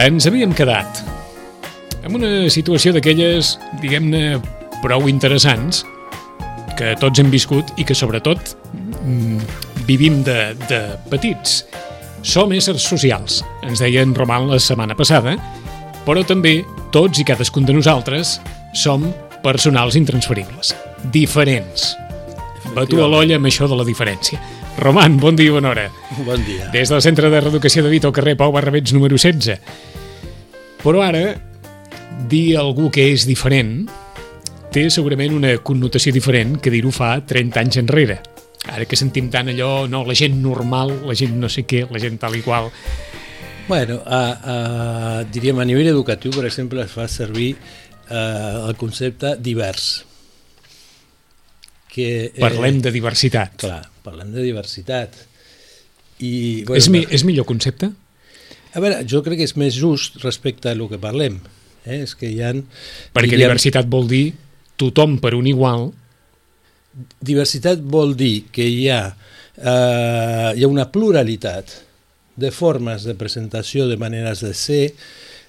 Ens havíem quedat en una situació d'aquelles, diguem-ne, prou interessants, que tots hem viscut i que, sobretot, mm, vivim de, de petits. Som éssers socials, ens deia en Roman la setmana passada, però també tots i cadascun de nosaltres som personals intransferibles, diferents. Batu a l'olla amb això de la diferència. Roman, bon dia i bona hora. Bon dia. Des del Centre de Reeducació de Vito, al carrer Pau Barrabets, número 16. Però ara, dir a algú que és diferent té segurament una connotació diferent que dir-ho fa 30 anys enrere. Ara que sentim tant allò, no, la gent normal, la gent no sé què, la gent tal i qual... Bueno, a, a, diríem a nivell educatiu, per exemple, es fa servir eh, el concepte divers. Que, eh, Parlem de diversitat. Clar, parlem de diversitat. I, és, mi, és millor concepte? A veure, jo crec que és més just respecte a el que parlem. Eh? És que hi ha... Perquè diríem, diversitat vol dir tothom per un igual. Diversitat vol dir que hi ha, eh, hi ha una pluralitat de formes de presentació, de maneres de ser,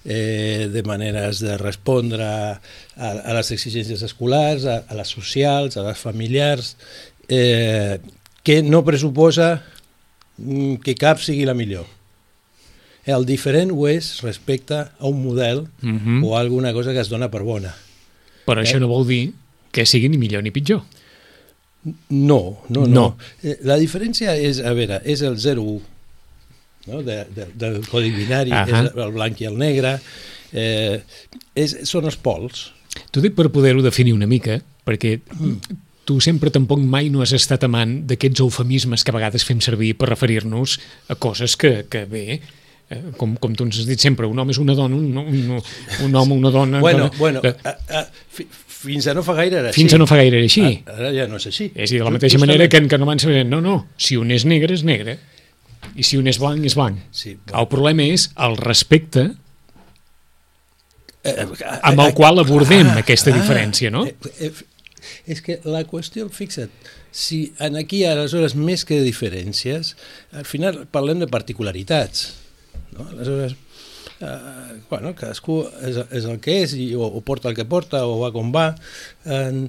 eh, de maneres de respondre a, a les exigències escolars, a, a les socials, a les familiars, eh, que no pressuposa mm, que cap sigui la millor. El diferent ho és respecte a un model uh Mhm. -huh. o a alguna cosa que es dona per bona. Però eh? això no vol dir que sigui ni millor ni pitjor. No, no, no. No. Eh, La diferència és, a veure, és el 0-1 no? de, de, del codi binari, uh. -huh. és el blanc i el negre, eh, és, són els pols. T'ho dic per poder-ho definir una mica, perquè tu sempre tampoc mai no has estat amant d'aquests eufemismes que a vegades fem servir per referir-nos a coses que, que bé, com, com tu ens has dit sempre, un home és una dona, un, un, un home, una dona... Bueno, dona, bueno eh, a, a, fi, fins a no fa gaire era així. fins a no fa gaire era així. Ara, ara ja no és així. És a dir, de la mateixa justament- manera que, que no van saber, no, no, si un és negre, és negre, i si un és blanc, és blanc. Sí, El problema és el respecte Eh, amb el qual abordem aquesta ah, diferència, no? Eh, eh, és que la qüestió, fixa't, si en aquí aleshores més que diferències, al final parlem de particularitats. No? Aleshores, eh, bueno, cadascú és, és el que és i, o, o porta el que porta o va com va, eh,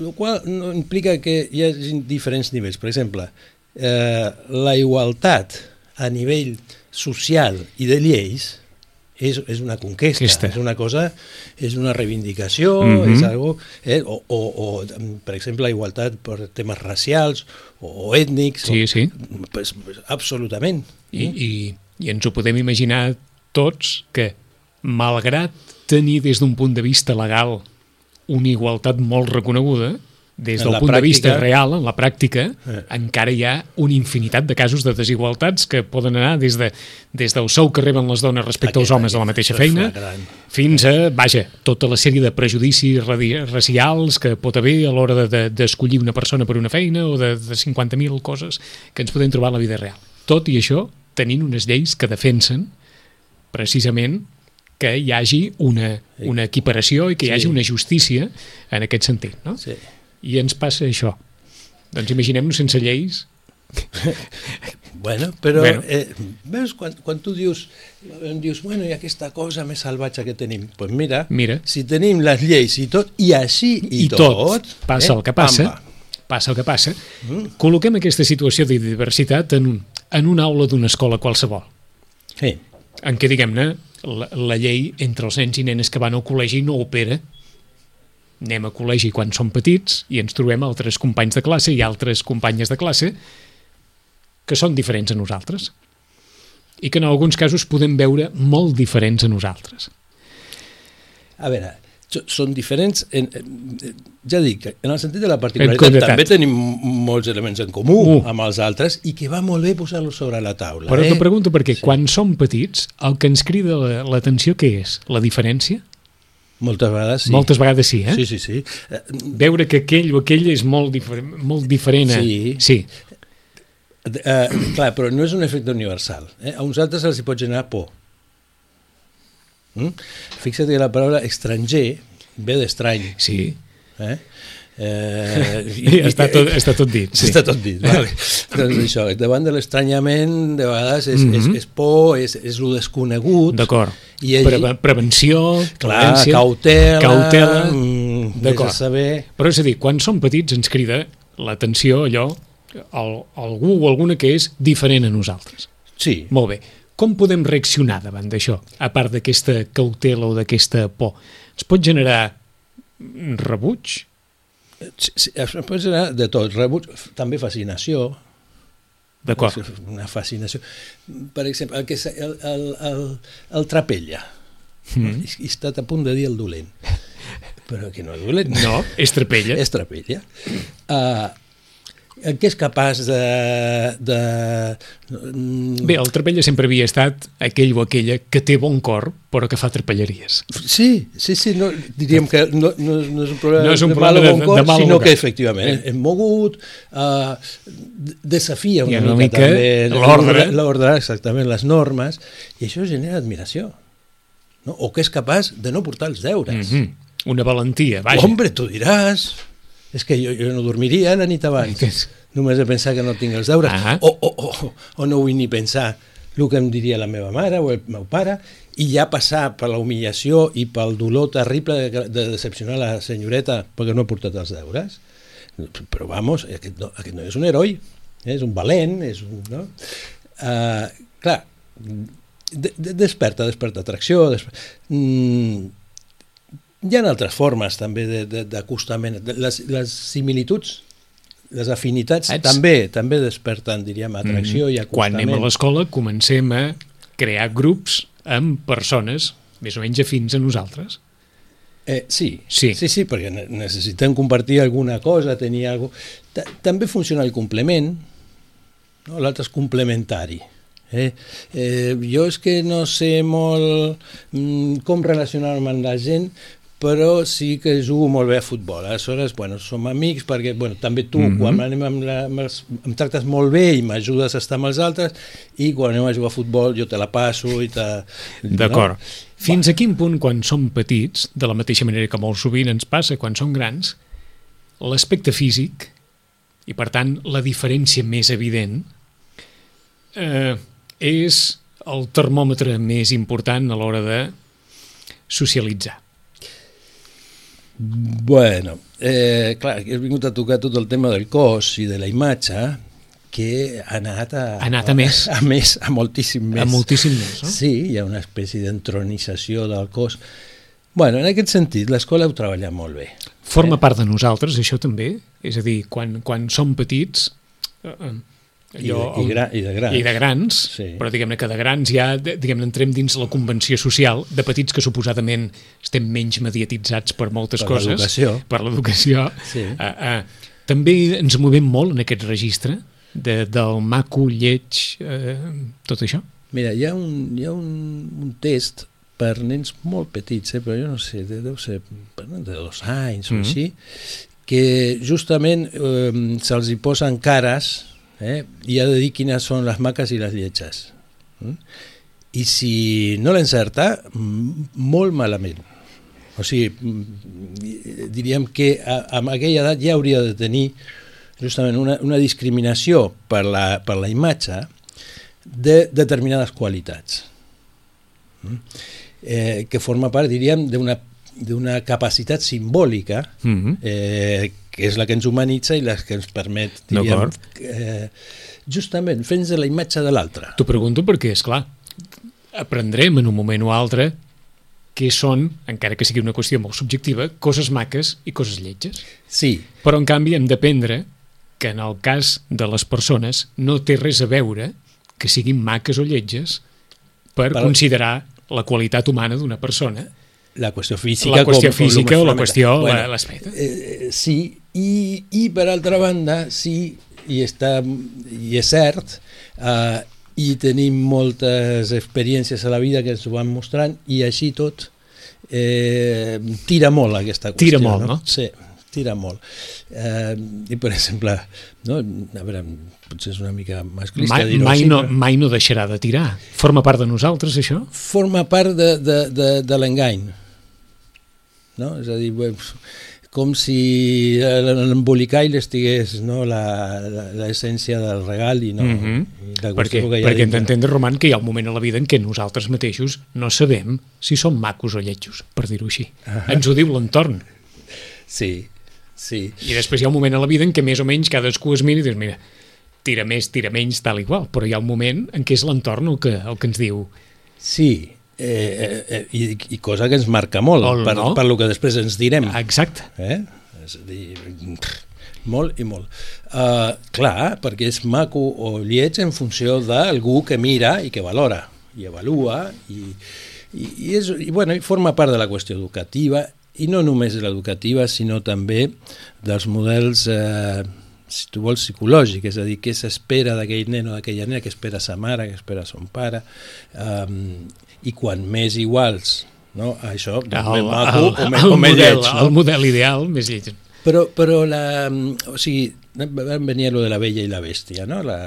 el qual no implica que hi hagi diferents nivells. Per exemple, eh, la igualtat a nivell social i de lleis és, és una conquesta, Aquesta. és una cosa, és una reivindicació, Mhm. és algo, eh, o, o, o, per exemple, la igualtat per temes racials o, o ètnics, Sí, o, sí. pues, pues, absolutament. I, i, I ens ho podem imaginar tots que, malgrat tenir des d'un punt de vista legal una igualtat molt reconeguda, des del punt de vista pràctica- real, en la pràctica, Eh. encara hi ha una infinitat de casos de desigualtats que poden anar des, de, des del sou que reben les dones respecte als Aquest- homes de la mateixa feina, fins a, vaja, tota la sèrie de prejudicis racials que pot haver a l'hora d'escollir de, d'escollir una persona per una feina o de, de 50.000 coses que ens podem trobar a la vida real. Tot i això, tenint unes lleis que defensen precisament que hi hagi una, una equiparació i que hi hagi Sí. una justícia en aquest sentit. No? Sí. I ens passa això. Doncs imaginem-nos sense lleis Bueno, però Bueno. Eh, veus, quan, quan tu dius, em dius, bueno, i aquesta cosa més salvatge que tenim, doncs pues mira, Mira. si tenim les lleis i tot, i així i, I tot, passa el que passa. pamba. passa el que passa, mm. col·loquem aquesta situació de diversitat en, un, en una aula d'una escola qualsevol, Sí. en què, diguem-ne, la, la llei entre els nens i nenes que van al col·legi no opera. Anem a col·legi quan som petits i ens trobem altres companys de classe i altres companyes de classe que són diferents a nosaltres i que en alguns casos podem veure molt diferents a nosaltres. A veure, són diferents, en, en, ja dic, en el sentit de la particularitat també tenim molts elements en comú Uh. amb els altres i que va molt bé posar-los sobre la taula. Però eh? t'ho pregunto perquè sí. quan som petits, el que ens crida la- l'atenció què és? La diferència? Moltes vegades sí. Moltes vegades sí, eh? Sí, sí, sí. Eh, Veure que aquell o aquell és molt, difer molt diferent. a- Sí. sí. Eh, clar, però no és un efecte universal. Eh? A uns altres els hi pot generar por. Mm? Fixa't que la paraula estranger ve d'estrany. Sí, Eh? Eh, I està, tot, està tot dit. Sí. Està tot dit, vale. doncs això, davant de l'estranyament de vegades és, Mhm. és, és por, és, és lo desconegut D'acord. i ell, Pre Prevenció, clar, prudència, cautela, cautela. mm, D'acord. Però és a dir, quan som petits ens crida l'atenció allò, el, algú o alguna que és diferent a nosaltres. Sí, Molt bé. Com podem reaccionar davant d'això, a part d'aquesta cautela o d'aquesta por? Es pot generar rebuig? sí, sí, es pot generar de tot, rebuig, també fascinació, D'acord. una fascinació. Per exemple, el, que, el, el, el, el trapella. Mm. He, he estat a punt de dir el dolent, però que no és dolent. No, és trapella. és trapella. Uh, que és capaç de... de mm, Bé, el trapella sempre havia estat aquell o aquella que té bon cor, però que fa trapelleries. Sí, sí, sí, no, diríem que no, no, no és un problema, No és un de problema mal o de- bon cor, de mal o sinó que efectivament Eh. és mogut, uh, desafia I una, una mica, l'ordre. l'ordre, exactament, les normes, i això genera admiració. No? O que és capaç de no portar els deures. Mm -hmm. Una valentia, vaja. Hombre, tu diràs, és que jo, jo no dormiria la nit abans, només de pensar que no tinc els deures, Ah. o, o, o, o no vull ni pensar el que em diria la meva mare o el meu pare, i ja passar per la humillació i pel dolor terrible de, de decepcionar la senyoreta perquè no ha portat els deures. Però vamos, aquest no, aquest no és un heroi, és un valent, és un... No? Uh, clar, de, de, desperta, desperta atracció, desperta, mm, hi ha altres formes també de- de- d'acostament. Les, les similituds, les afinitats Saps? també també desperten, diríem, atracció Mhm. i Quan acostament. anem a l'escola comencem a crear grups amb persones més o menys afins a nosaltres. Eh, sí, Sí. sí, sí, perquè ne- necessitem compartir alguna cosa, tenir alguna Ta També funciona el complement, no? l'altre és complementari. Eh? Eh, jo és que no sé molt mm, com relacionar-me amb la gent, però sí que jugo molt bé a futbol. Aleshores, bueno, som amics perquè, bueno, també tu, mm. -hmm. quan anem amb la, amb els, em tractes molt bé i m'ajudes a estar amb els altres, i quan anem a jugar a futbol jo te la passo i te... D'acord. No? Fins a quin punt, quan som petits, de la mateixa manera que molt sovint ens passa quan som grans, l'aspecte físic, i per tant la diferència més evident, eh, és el termòmetre més important a l'hora de socialitzar. Bueno, eh, clar, he vingut a tocar tot el tema del cos i de la imatge que ha anat a... Ha anat a més. A, més, a moltíssim més. A moltíssim més, no? Sí, hi ha una espècie d'entronització del cos. Bueno, en aquest sentit, l'escola ho treballa molt bé. Forma part de nosaltres, això també? És a dir, quan, quan som petits... Eh, eh, I de, i, gra, I de grans. I de grans, Sí. però diguem-ne que de grans ja diguem entrem dins la convenció social, de petits que suposadament estem menys mediatitzats per moltes Per coses. Per l'educació. Sí. Uh, uh, també ens movem molt en aquest registre de, del maco, lleig, uh, tot això? Mira, hi ha un, hi ha un, un test per nens molt petits, eh, però jo no sé, de- deu ser de dos anys o Mhm. així, que justament eh, se'ls hi posen cares eh, i ha de dir quines són les maques i les lletges. Mm? I si no l'encerta, molt malament. O sigui, mm, diríem que a, amb aquella edat ja hauria de tenir justament una, una discriminació per la, per la imatge de determinades qualitats mm? eh, que forma part, diríem, d'una d'una capacitat simbòlica Mm -hmm. eh, que és la que ens humanitza i la que ens permet, diríem, D'acord. eh, justament, fent de la imatge de l'altre. T'ho pregunto perquè, és clar, aprendrem en un moment o altre què són, encara que sigui una qüestió molt subjectiva, coses maques i coses lletges. Sí, Però, en canvi, hem d'aprendre que en el cas de les persones no té res a veure que siguin maques o lletges per Per- considerar la qualitat humana d'una persona. la qüestió física... La qüestió com, com física o la qüestió, la- l'aspecte. Eh, sí, i, i per altra banda, sí, i, està, i és cert, eh, i tenim moltes experiències a la vida que ens ho van mostrant, i així tot eh, tira molt aquesta qüestió. Tira molt, no? Sí, tira molt. Eh, I, per exemple, no, a veure, potser és una mica masclista Mai, mai, així, no, però mai no deixarà de tirar. Forma part de nosaltres, això? forma part de, de, de, de l'engany. No? És a dir, bé, com si l'embolicall estigués no, l'essència del regal i no i la Perquè, que hi ha perquè hem d'entendre, Roman, que hi ha un moment a la vida en què nosaltres mateixos no sabem si som macos o lletjos, per dir-ho així. Ens ho diu l'entorn. Sí, sí. I després hi ha un moment a la vida en què més o menys cadascú es mira i dius, mira, tira més, tira menys, tal i qual. Però hi ha un moment en què és l'entorn el, que, el que ens diu Sí, eh, eh, i, i cosa que ens marca molt, Ol, per, no? per lo que després ens direm. exacte. Eh? És a dir, molt i molt. Uh, clar, perquè és maco o lleig en funció d'algú que mira i que valora i avalua i, i, i, és, i, bueno, i forma part de la qüestió educativa i no només de l'educativa sinó també dels models eh, si tu vols psicològic, és a dir, què s'espera d'aquell nen o d'aquella nena, què espera sa mare, què espera son pare um, i quan més iguals no? això, doncs, El, més el, maco o, el, més, o més model, lleig, no? el model ideal més lleig. Però, però la, o sigui, vam venir a lo de la bella i la bèstia, no? La,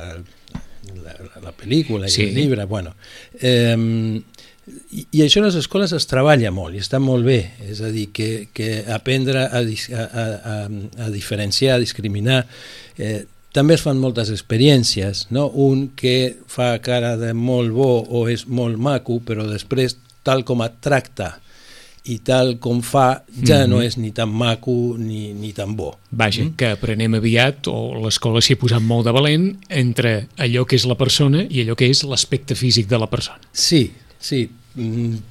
la, la pel·lícula i Sí. el llibre, bueno. Eh, i, I això a les escoles es treballa molt i està molt bé, és a dir, que, que aprendre a, a, a, a, diferenciar, a discriminar, eh, també es fan moltes experiències, no? un que fa cara de molt bo o és molt maco, però després, tal com et tracta i tal com fa, ja no és ni tan maco ni, ni tan bo. Vaja, mm. que aprenem aviat, o l'escola s'hi ha posat molt de valent, entre allò que és la persona i allò que és l'aspecte físic de la persona. Sí, sí, mm,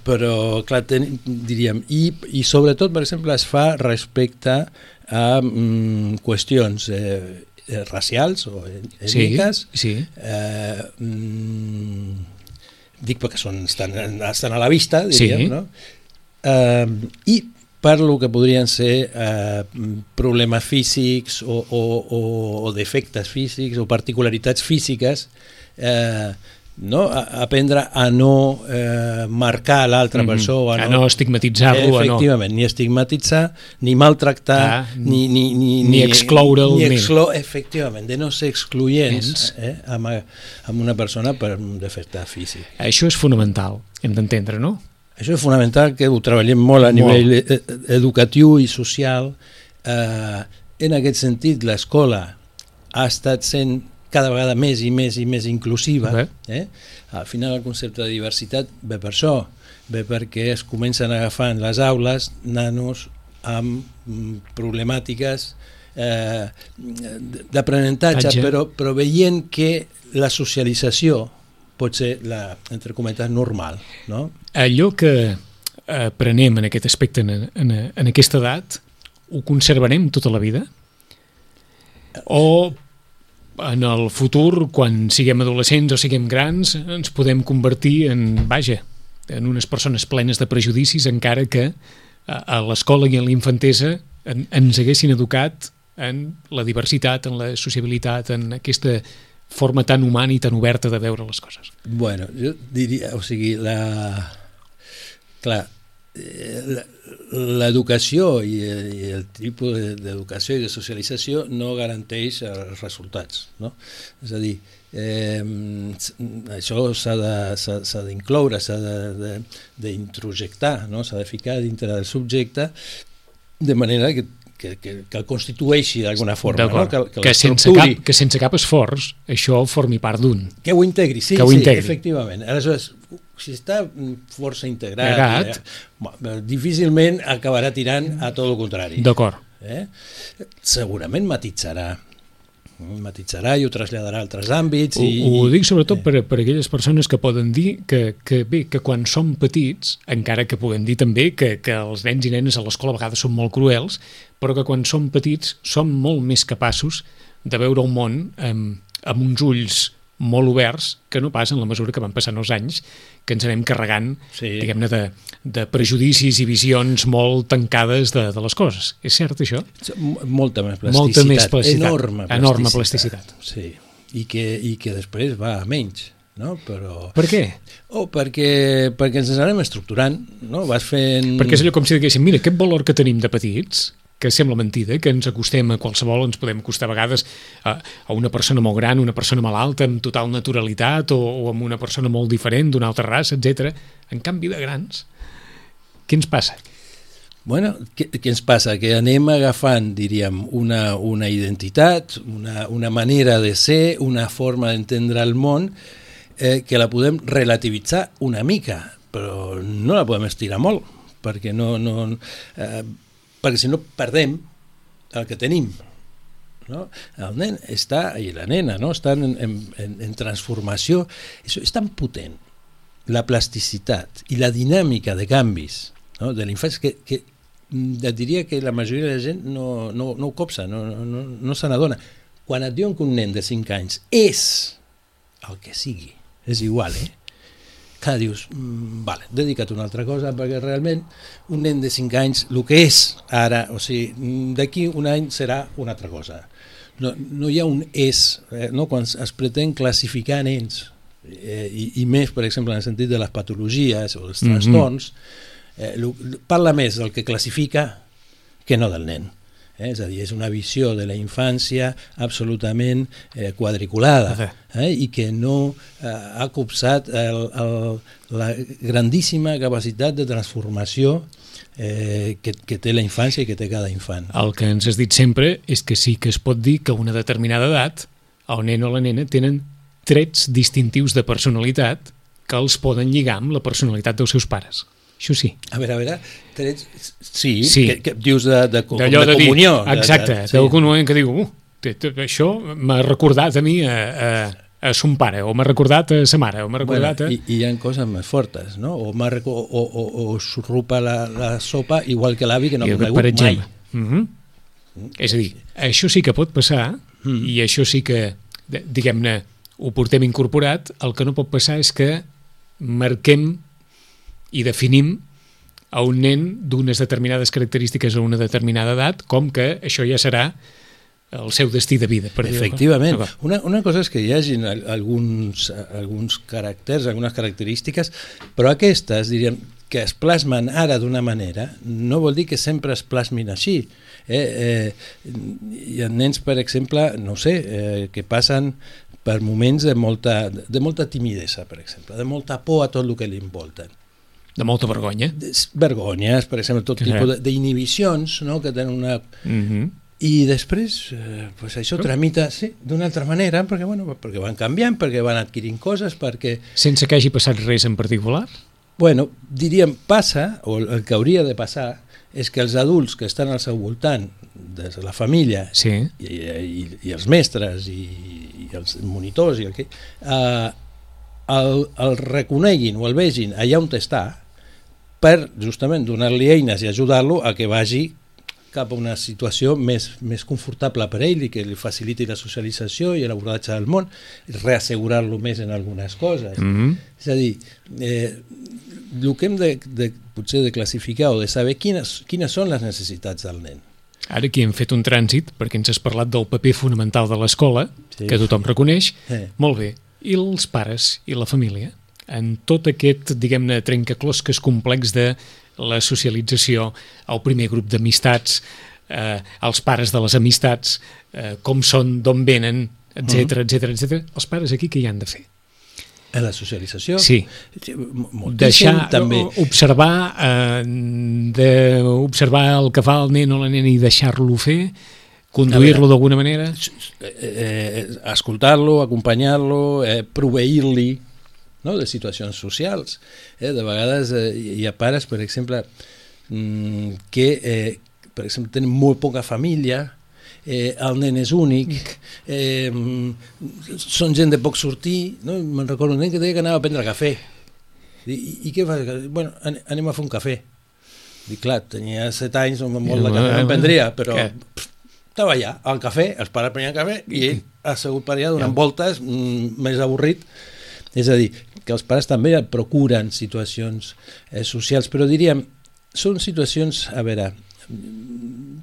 però clar, ten, diríem, i, i sobretot, per exemple, es fa respecte a mm, qüestions eh, eh, racials o ètniques, Sí, sí. eh, mm, dic perquè són, estan, estan a la vista, diríem, Sí. no? Eh, I per lo que podrien ser eh, problemes físics o, o, o, o defectes físics o particularitats físiques eh, no? A, aprendre a no eh, marcar l'altra Mhm. persona A no estigmatitzar-lo, a no- efectivament, ni estigmatitzar ni maltractar, Ah, ni, ni, ni, ni excloure'l, ni, ni- exclo efectivament, de no ser excloents Ents. eh, amb, amb una persona per un defecte físic. Això és fonamental, hem d'entendre, no? Això és fonamental que ho treballem molt a Molt. nivell eh, educatiu i social. Eh, en aquest sentit, l'escola ha estat sent cada vegada més i més i més inclusiva. Bé. Eh? Al final el concepte de diversitat ve per això, ve perquè es comencen a agafar en les aules nanos amb mm, problemàtiques eh, d'aprenentatge, Tatge. però, però veient que la socialització pot ser la, entre cometes, normal. No? Allò que aprenem en aquest aspecte, en, en, en aquesta edat, ho conservarem tota la vida? O en el futur, quan siguem adolescents o siguem grans, ens podem convertir en, vaja, en unes persones plenes de prejudicis, encara que a, l'escola i a la infantesa en, ens haguessin educat en la diversitat, en la sociabilitat, en aquesta forma tan humana i tan oberta de veure les coses. Bueno, jo diria, o sigui, la... Clar, la- l'educació i, i el tipus de- d'educació i de socialització no garanteix els resultats, no? És a dir, eh, això s'ha d'incloure, s'ha d'introjectar, no? s'ha de ficar dintre del subjecte de manera que, que, que, que el constitueixi d'alguna forma, no? Que, que, que, sense cap, que sense cap esforç això formi part d'un. Que ho integri, sí, Que ho sí, integri. efectivament. Aleshores, si està mm, força integrat, Integrat. eh, bueno, difícilment acabarà tirant a tot el contrari. D'acord. eh? segurament matitzarà matitzarà i ho traslladarà a altres àmbits. Ho, i, ho dic sobretot eh. per, per aquelles persones que poden dir que, que bé, que quan som petits, encara que puguem dir també que, que els nens i nenes a l'escola a vegades són molt cruels, però que quan som petits som molt més capaços de veure el món amb, amb uns ulls molt oberts que no pas en la mesura que van passant els anys que ens anem carregant sí. diguem-ne de, de prejudicis i visions molt tancades de, de les coses. És cert això? Molta més plasticitat. Molta més plasticitat. Enorme plasticitat. Enorme plasticitat. Sí. I que, I que després va a menys. No? Però... Per què? Oh, perquè, perquè ens anem estructurant, no? Vas fent... Perquè és allò com si diguéssim, mira, aquest valor que tenim de petits, que sembla mentida, que ens acostem a qualsevol, ens podem acostar a vegades a, a una persona molt gran, una persona malalta, amb total naturalitat, o, o amb una persona molt diferent, d'una altra raça, etc. En canvi, de grans, què ens passa? Bueno, què, què ens passa? Que anem agafant, diríem, una, una identitat, una, una manera de ser, una forma d'entendre el món, eh, que la podem relativitzar una mica, però no la podem estirar molt, perquè no, no, eh, perquè si no perdem el que tenim. No? El nen està, i la nena, no? estan en, en, en transformació. Això és tan potent, la plasticitat i la dinàmica de canvis no? de l'infància que, que et diria que la majoria de la gent no, no, no ho copsa, no, no, no se n'adona. Quan et diuen que un nen de 5 anys és el que sigui, és igual, eh? Que dius, mm, vale, dedica't a una altra cosa, perquè realment un nen de 5 anys, el que és ara, o sigui, d'aquí un any serà una altra cosa. No, no hi ha un és, eh, no? quan es pretén classificar nens, eh, i, i més, per exemple, en el sentit de les patologies o dels mhm. trastorns, mm -hmm. eh, parla més del que classifica que no del nen. Eh? És a dir, és una visió de la infància absolutament eh, quadriculada eh? i que no eh, ha copsat el, el, la grandíssima capacitat de transformació eh, que, que té la infància i que té cada infant. El que ens has dit sempre és que sí que es pot dir que a una determinada edat el nen o la nena tenen trets distintius de personalitat que els poden lligar amb la personalitat dels seus pares. Això sí. A veure, a veure, trets... sí, sí. Que, que dius de, de, de, de, de comunió. Dir, exacte, de, de, sí. moment que diu, uh, això m'ha recordat a mi a, a, a son pare, o m'ha recordat a sa mare, o m'ha recordat bueno, a... I, I hi ha coses més fortes, no? O, o, o, o, o s'urrupa la, la sopa igual que l'avi que no ha conegut mai. Mm -hmm. Mm. És a dir, això sí que pot passar, mm. i això sí que, diguem-ne, ho portem incorporat, el que no pot passar és que marquem i definim a un nen d'unes determinades característiques a una determinada edat, com que això ja serà el seu destí de vida. Per Efectivament. Dir una, una cosa és que hi hagin alguns, alguns caràcters, algunes característiques, però aquestes, diríem, que es plasmen ara d'una manera, no vol dir que sempre es plasmin així. Eh, eh, hi ha nens, per exemple, no sé, eh, que passen per moments de molta, de molta timidesa, per exemple, de molta por a tot el que li envolten de molta vergonya. Vergonyes, per exemple, tot tipus d'inhibicions no? que tenen una... Mm -hmm. I després, eh, pues això oh. tramita sí, d'una altra manera, perquè, bueno, perquè van canviant, perquè van adquirint coses, perquè... Sense que hagi passat res en particular? Bueno, diríem, passa, o el que hauria de passar, és que els adults que estan al seu voltant, des de la família, sí. i, i, i els mestres, i, i els monitors, i el que, eh, el, el reconeguin o el vegin allà on està per justament donar-li eines i ajudar-lo a que vagi cap a una situació més, més confortable per ell i que li faciliti la socialització i l'abordatge del món, reassegurar-lo més en algunes coses. Mm -hmm. És a dir, eh, el que hem de, de, potser de classificar o de saber quines, quines són les necessitats del nen. Ara aquí hem fet un trànsit perquè ens has parlat del paper fonamental de l'escola, sí. que tothom reconeix. Eh. Molt bé, i els pares i la família en tot aquest, diguem-ne, trencaclosques complex de la socialització, el primer grup d'amistats, eh, els pares de les amistats, eh, com són, d'on venen, etc etc etc. Els pares aquí què hi han de fer? En la socialització? Sí. Moltíssim, Deixar, també. observar, eh, de, observar el que fa el nen o la nena i deixar-lo fer, conduir-lo d'alguna manera? Eh, eh, Escoltar-lo, acompanyar-lo, eh, proveir-li no? de situacions socials. Eh? De vegades eh, hi ha pares, per exemple, mm, que eh, per exemple, tenen molt poca família, eh, el nen és únic, eh, són gent de poc sortir, no? me'n recordo un nen que deia que anava a prendre cafè. I, i, i què fas? Bueno, anem a fer un cafè. Dic, clar, tenia set anys, molt de cafè no prendria, però pff, estava allà, al cafè, els pares prenien cafè i ell assegut per allà donant voltes, mm, més avorrit. És a dir, que els pares també procuren situacions eh, socials, però diríem, són situacions, a veure,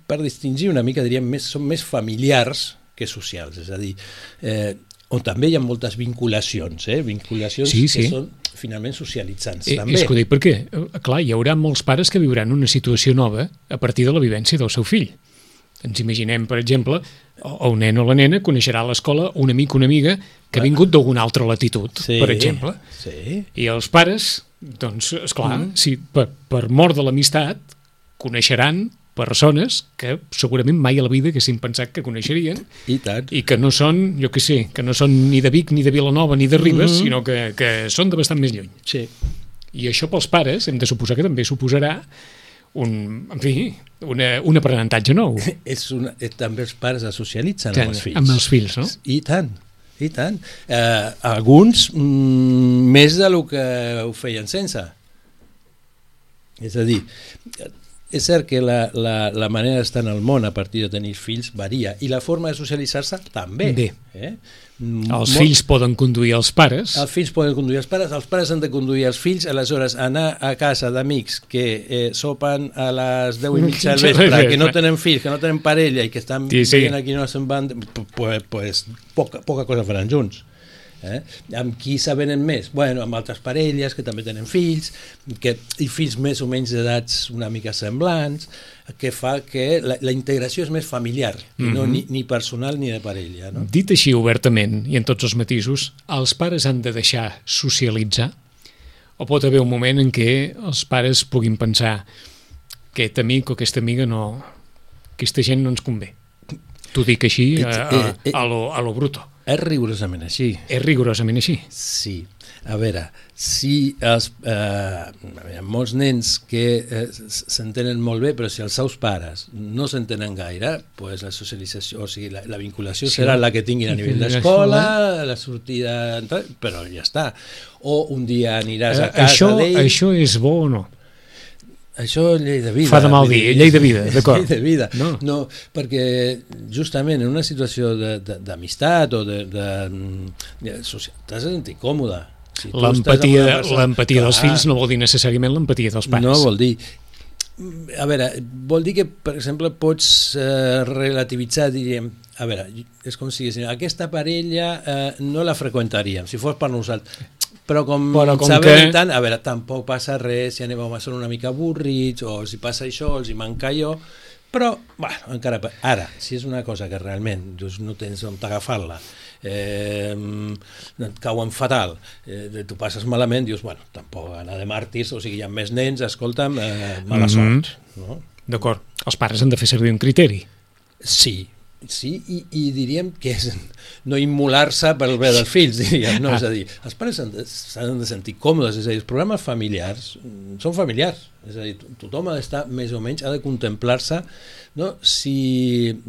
per distingir una mica, diríem, més, són més familiars que socials, és a dir, eh, on també hi ha moltes vinculacions, eh? vinculacions sí, sí. que són finalment socialitzants. Eh, també. És que ho dic perquè, eh, clar, hi haurà molts pares que viuran una situació nova a partir de la vivència del seu fill. Ens imaginem, per exemple, o un nen o la nena coneixerà a l'escola un amic o una amiga que ha vingut d'alguna altra latitud, sí, per exemple. Sí. I els pares, doncs, esclar, mm. Si per, per mort de l'amistat coneixeran persones que segurament mai a la vida haguessin pensat que coneixerien I tant. i que no són, jo què sé, que no són ni de Vic, ni de Vilanova, ni de Ribes, mm -hmm. sinó que, que són de bastant més lluny. Sí. I això pels pares hem de suposar que també suposarà un, en fi, una, un aprenentatge nou. És una, eh, també els pares es socialitzen amb els fills. Amb els fills, no? I tant, i tant. Eh, alguns mm, més de lo que ho feien sense. És a dir, és cert que la, la, la manera d'estar en el món a partir de tenir fills varia i la forma de socialitzar-se també. Bé. Eh? Els Molt- fills poden conduir els pares. Els fills poden conduir els pares, els pares han de conduir els fills, aleshores anar a casa d'amics que eh, sopen a les 10 i mitja del vespre, que no tenen fills, que no tenen parella i que estan Sí, sí. veient aquí no se'n van, pues, pues poca, poca cosa faran junts. Eh? Amb qui s'avenen més? Bueno, amb altres parelles que també tenen fills, que, i fills més o menys d'edats una mica semblants, que fa que la, la integració és més familiar, i no Mhm. ni, ni personal ni de parella. No? Dit així obertament i en tots els matisos, els pares han de deixar socialitzar? O pot haver un moment en què els pares puguin pensar que aquest amic o aquesta amiga no... aquesta gent no ens convé? T'ho dic així a, a, Eh, eh, a, lo, a lo bruto. És rigorosament així. És rigorosament així. Sí. A veure, si els, eh, a veure, molts nens que eh, s'entenen molt bé, però si els seus pares no s'entenen gaire, pues la socialització, o sigui, la, la vinculació Sí. serà la que tinguin a nivell La d'escola, la sortida, però ja està. O un dia aniràs a Eh, casa això, d'ell... això és bo o no? Això llei de vida. Fa de mal dir, llei de vida, d'acord. Llei de vida. No. No. perquè justament en una situació d'amistat o de, de, de social, t'has de sentir còmode. Si L'empatia l'empatia dels fills no vol dir necessàriament l'empatia dels pares. No vol dir... A veure, vol dir que, per exemple, pots eh, relativitzar, diríem, a veure, és com si diguéssim, aquesta parella eh, no la freqüentaríem, si fos per nosaltres. Però com, Però com sabem que- tant, a veure, tampoc passa res, si anem a ser una mica avorrits, o si passa això, els hi manca allò, però, bueno, encara... Ara, si és una cosa que realment doncs, no tens on agafar-la, eh, et cauen fatal, eh, tu passes malament, dius, bueno, tampoc anar de màrtirs, o sigui, hi ha més nens, escolta'm, eh, mala Mhm. sort. No? D'acord. Els pares han de fer servir un criteri. Sí, sí, i, i diríem que és no immolar-se pel bé dels fills, diríem, no? És a dir, els pares s'han de, sentir còmodes, és a dir, els programes familiars mm, són familiars, és a dir, to- tothom ha d'estar més o menys, ha de contemplar-se, no? Si,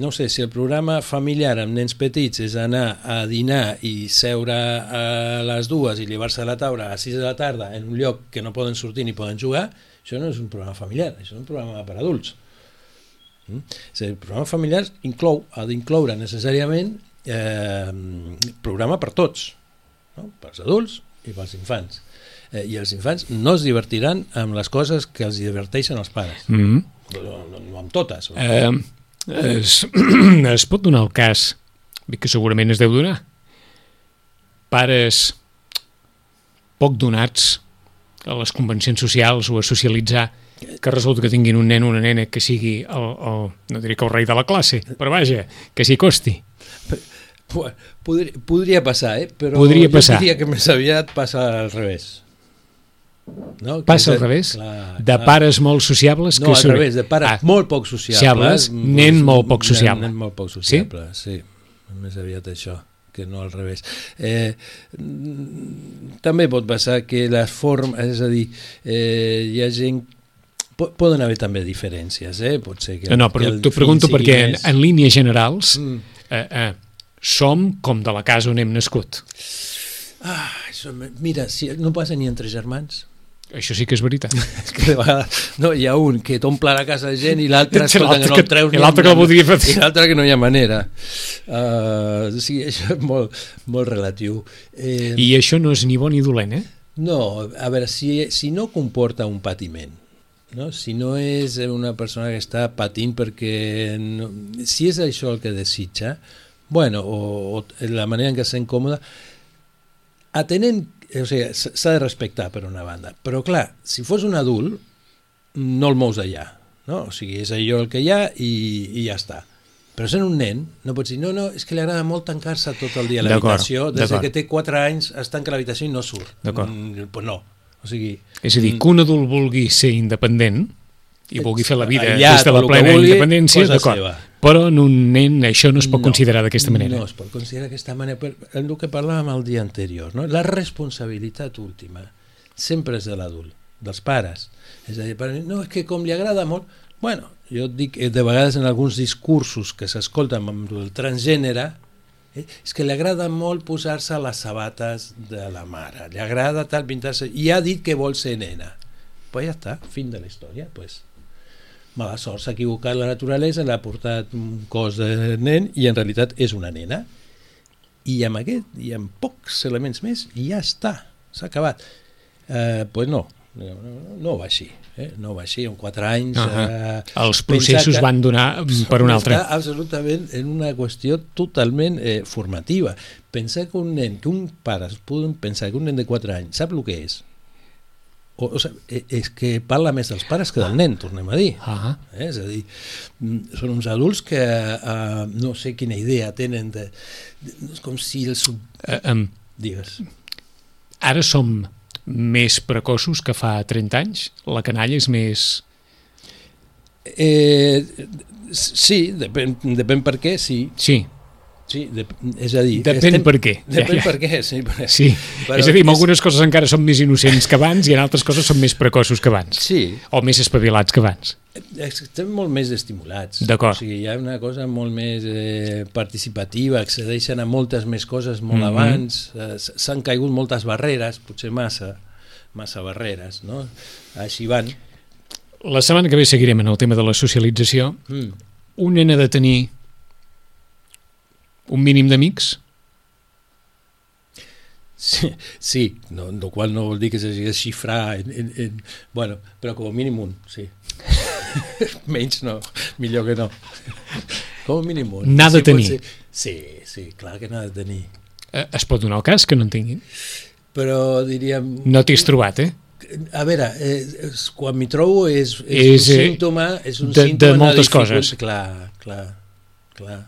no sé, si el programa familiar amb nens petits és anar a dinar i seure a les dues i llevar-se a la taula a les 6 de la tarda en un lloc que no poden sortir ni poden jugar, això no és un programa familiar, això és un programa per adults. Mm? El programa familiar inclou, ha d'incloure necessàriament eh, programa per tots, no? pels adults i pels infants. Eh, I els infants no es divertiran amb les coses que els diverteixen els pares, Mm -hmm. no, no, no amb totes. eh, es, es pot donar el cas que segurament es deu donar pares poc donats a les convencions socials o a socialitzar que resulta que tinguin un nen o una nena que sigui el, el, no diré que el rei de la classe, però vaja, que s'hi costi. Podria, podria passar, eh? però Podria passar. diria que més aviat passa al revés. No? Passa al revés? Clar, De clar. pares molt sociables No, que al són- revés, de pares Ah, molt poc sociables. mm, nen molt poc sociable. Nen, nen molt poc sociable, sí? sí. Més aviat això, que no al revés. Eh, mm, també pot passar que les formes, és a dir, eh, hi ha gent poden haver també diferències, eh? Pot ser que, No, no, però t'ho pregunto sigui perquè en, més- en línies generals Mm. eh, eh, som com de la casa on hem nascut. Ah, això, mira, si no passa ni entre germans. Això sí que és veritat. És que de vegades no, hi ha un que t'omple la casa de gent i l'altre que no que- el treus i l'altre que el voldria fer. i l'altre que no hi ha manera uh, o sigui, això és molt, molt relatiu eh, I això no és ni bo ni dolent, eh? no, a veure, si, si no comporta un patiment no? si no és una persona que està patint perquè no, si és això el que desitja bueno, o, o la manera en què s'ha incòmoda atenent o sigui, s'ha de respectar per una banda però clar, si fos un adult no el mous d'allà no? o sigui, és allò el que hi ha i, i ja està però sent un nen, no pots dir, no, no, és que li agrada molt tancar-se tot el dia a l'habitació, des que té 4 anys es tanca l'habitació i no surt. D'acord. Mm, pues no. O sigui, És a dir, que un adult vulgui ser independent i vulgui fer la vida des de la plena vulgui, independència, d'acord. Però en un nen això no es pot No, considerar d'aquesta manera. No es pot considerar d'aquesta manera. Per, el que parlàvem el dia anterior, no? la responsabilitat última sempre és de l'adult, dels pares. És a dir, per mi, no, és que com li agrada molt... Bueno, jo et dic, eh, de vegades en alguns discursos que s'escolten amb el transgènere, és que li agrada molt posar-se les sabates de la mare, li agrada tal pintar-se, i ha dit que vol ser nena. Pues ja està, fin de la història, pues mala sort, s'ha equivocat la naturalesa, l'ha portat un cos de nen i en realitat és una nena. I amb aquest, i amb pocs elements més, ja està, s'ha acabat. Eh, pues no, no, no, va així, eh? no va així, en quatre anys... Uh -huh. eh, Els processos que- van donar per un altre. Està absolutament en una qüestió totalment eh, formativa. Pensar que un nen, que un pare poden pensar que un nen de 4 anys sap el que és, o, o sigui, eh, és que parla més dels pares que del nen, tornem a dir. Ah, Eh? És a dir, mm, són uns adults que eh, no sé quina idea tenen de, de és com si el sub... eh, em, Digues. ara som més precoços que fa 30 anys? La canalla és més... Eh, sí, depèn, depèn per què, sí. Sí, sí dep és a dir... Depèn per què. Depèn Ja, ja. per què, sí. Però, sí. Però és a dir, en és- algunes coses encara són més innocents que abans i en altres coses són més precoços que abans. Sí, O més espavilats que abans. estem molt més estimulats. D'acord. O sigui, hi ha una cosa molt més eh, participativa, accedeixen a moltes més coses molt Mhm. abans, eh, s'han caigut moltes barreres, potser massa, massa barreres, no? Així van. La setmana que ve seguirem en el tema de la socialització. Mm. Un nen ha de tenir un mínim d'amics? Sí, sí no, el qual no vol dir que s'hagi de xifrar en, en, en, bueno, però com a mínim un, sí. Menys no, millor que no. Com a mínim un. N'ha de sí, tenir. ser. Sí, sí, clar que n'ha de tenir. Eh, Es pot donar el cas que no en tinguin? Però diríem... No t'hi has trobat, eh? A veure, eh, quan m'hi trobo és, és, És, un eh, símptoma, és un de- de símptoma moltes dificult- coses. Clar, clar, clar.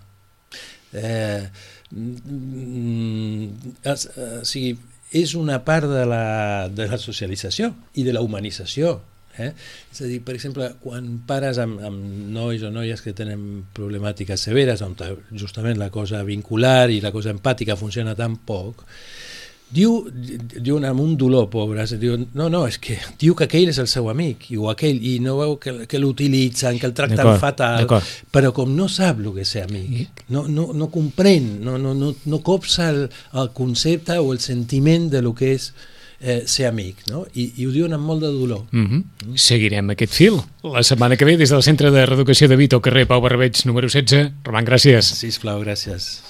Eh, mm, es, eh, o sigui, és una part de la, de la socialització i de la humanització. Eh? És a dir, per exemple, quan pares amb, amb nois o noies que tenen problemàtiques severes, on justament la cosa vincular i la cosa empàtica funciona tan poc, diu, diu amb un dolor pobre, diu, no, no, és que diu que aquell és el seu amic, i, o aquell, i no veu que, que l'utilitzen, que el tracten fatal, però com no sap el que és ser amic, no, no, no comprèn, no, no, no, no copsa el, el concepte o el sentiment de lo que és eh, ser amic, no? I, i ho diuen amb molt de dolor. Mm -hmm. Seguirem aquest fil. La setmana que ve, des del Centre de Reeducació de Vito, carrer Pau Barbeig, número 16. Roman, gràcies. Sisplau, gràcies.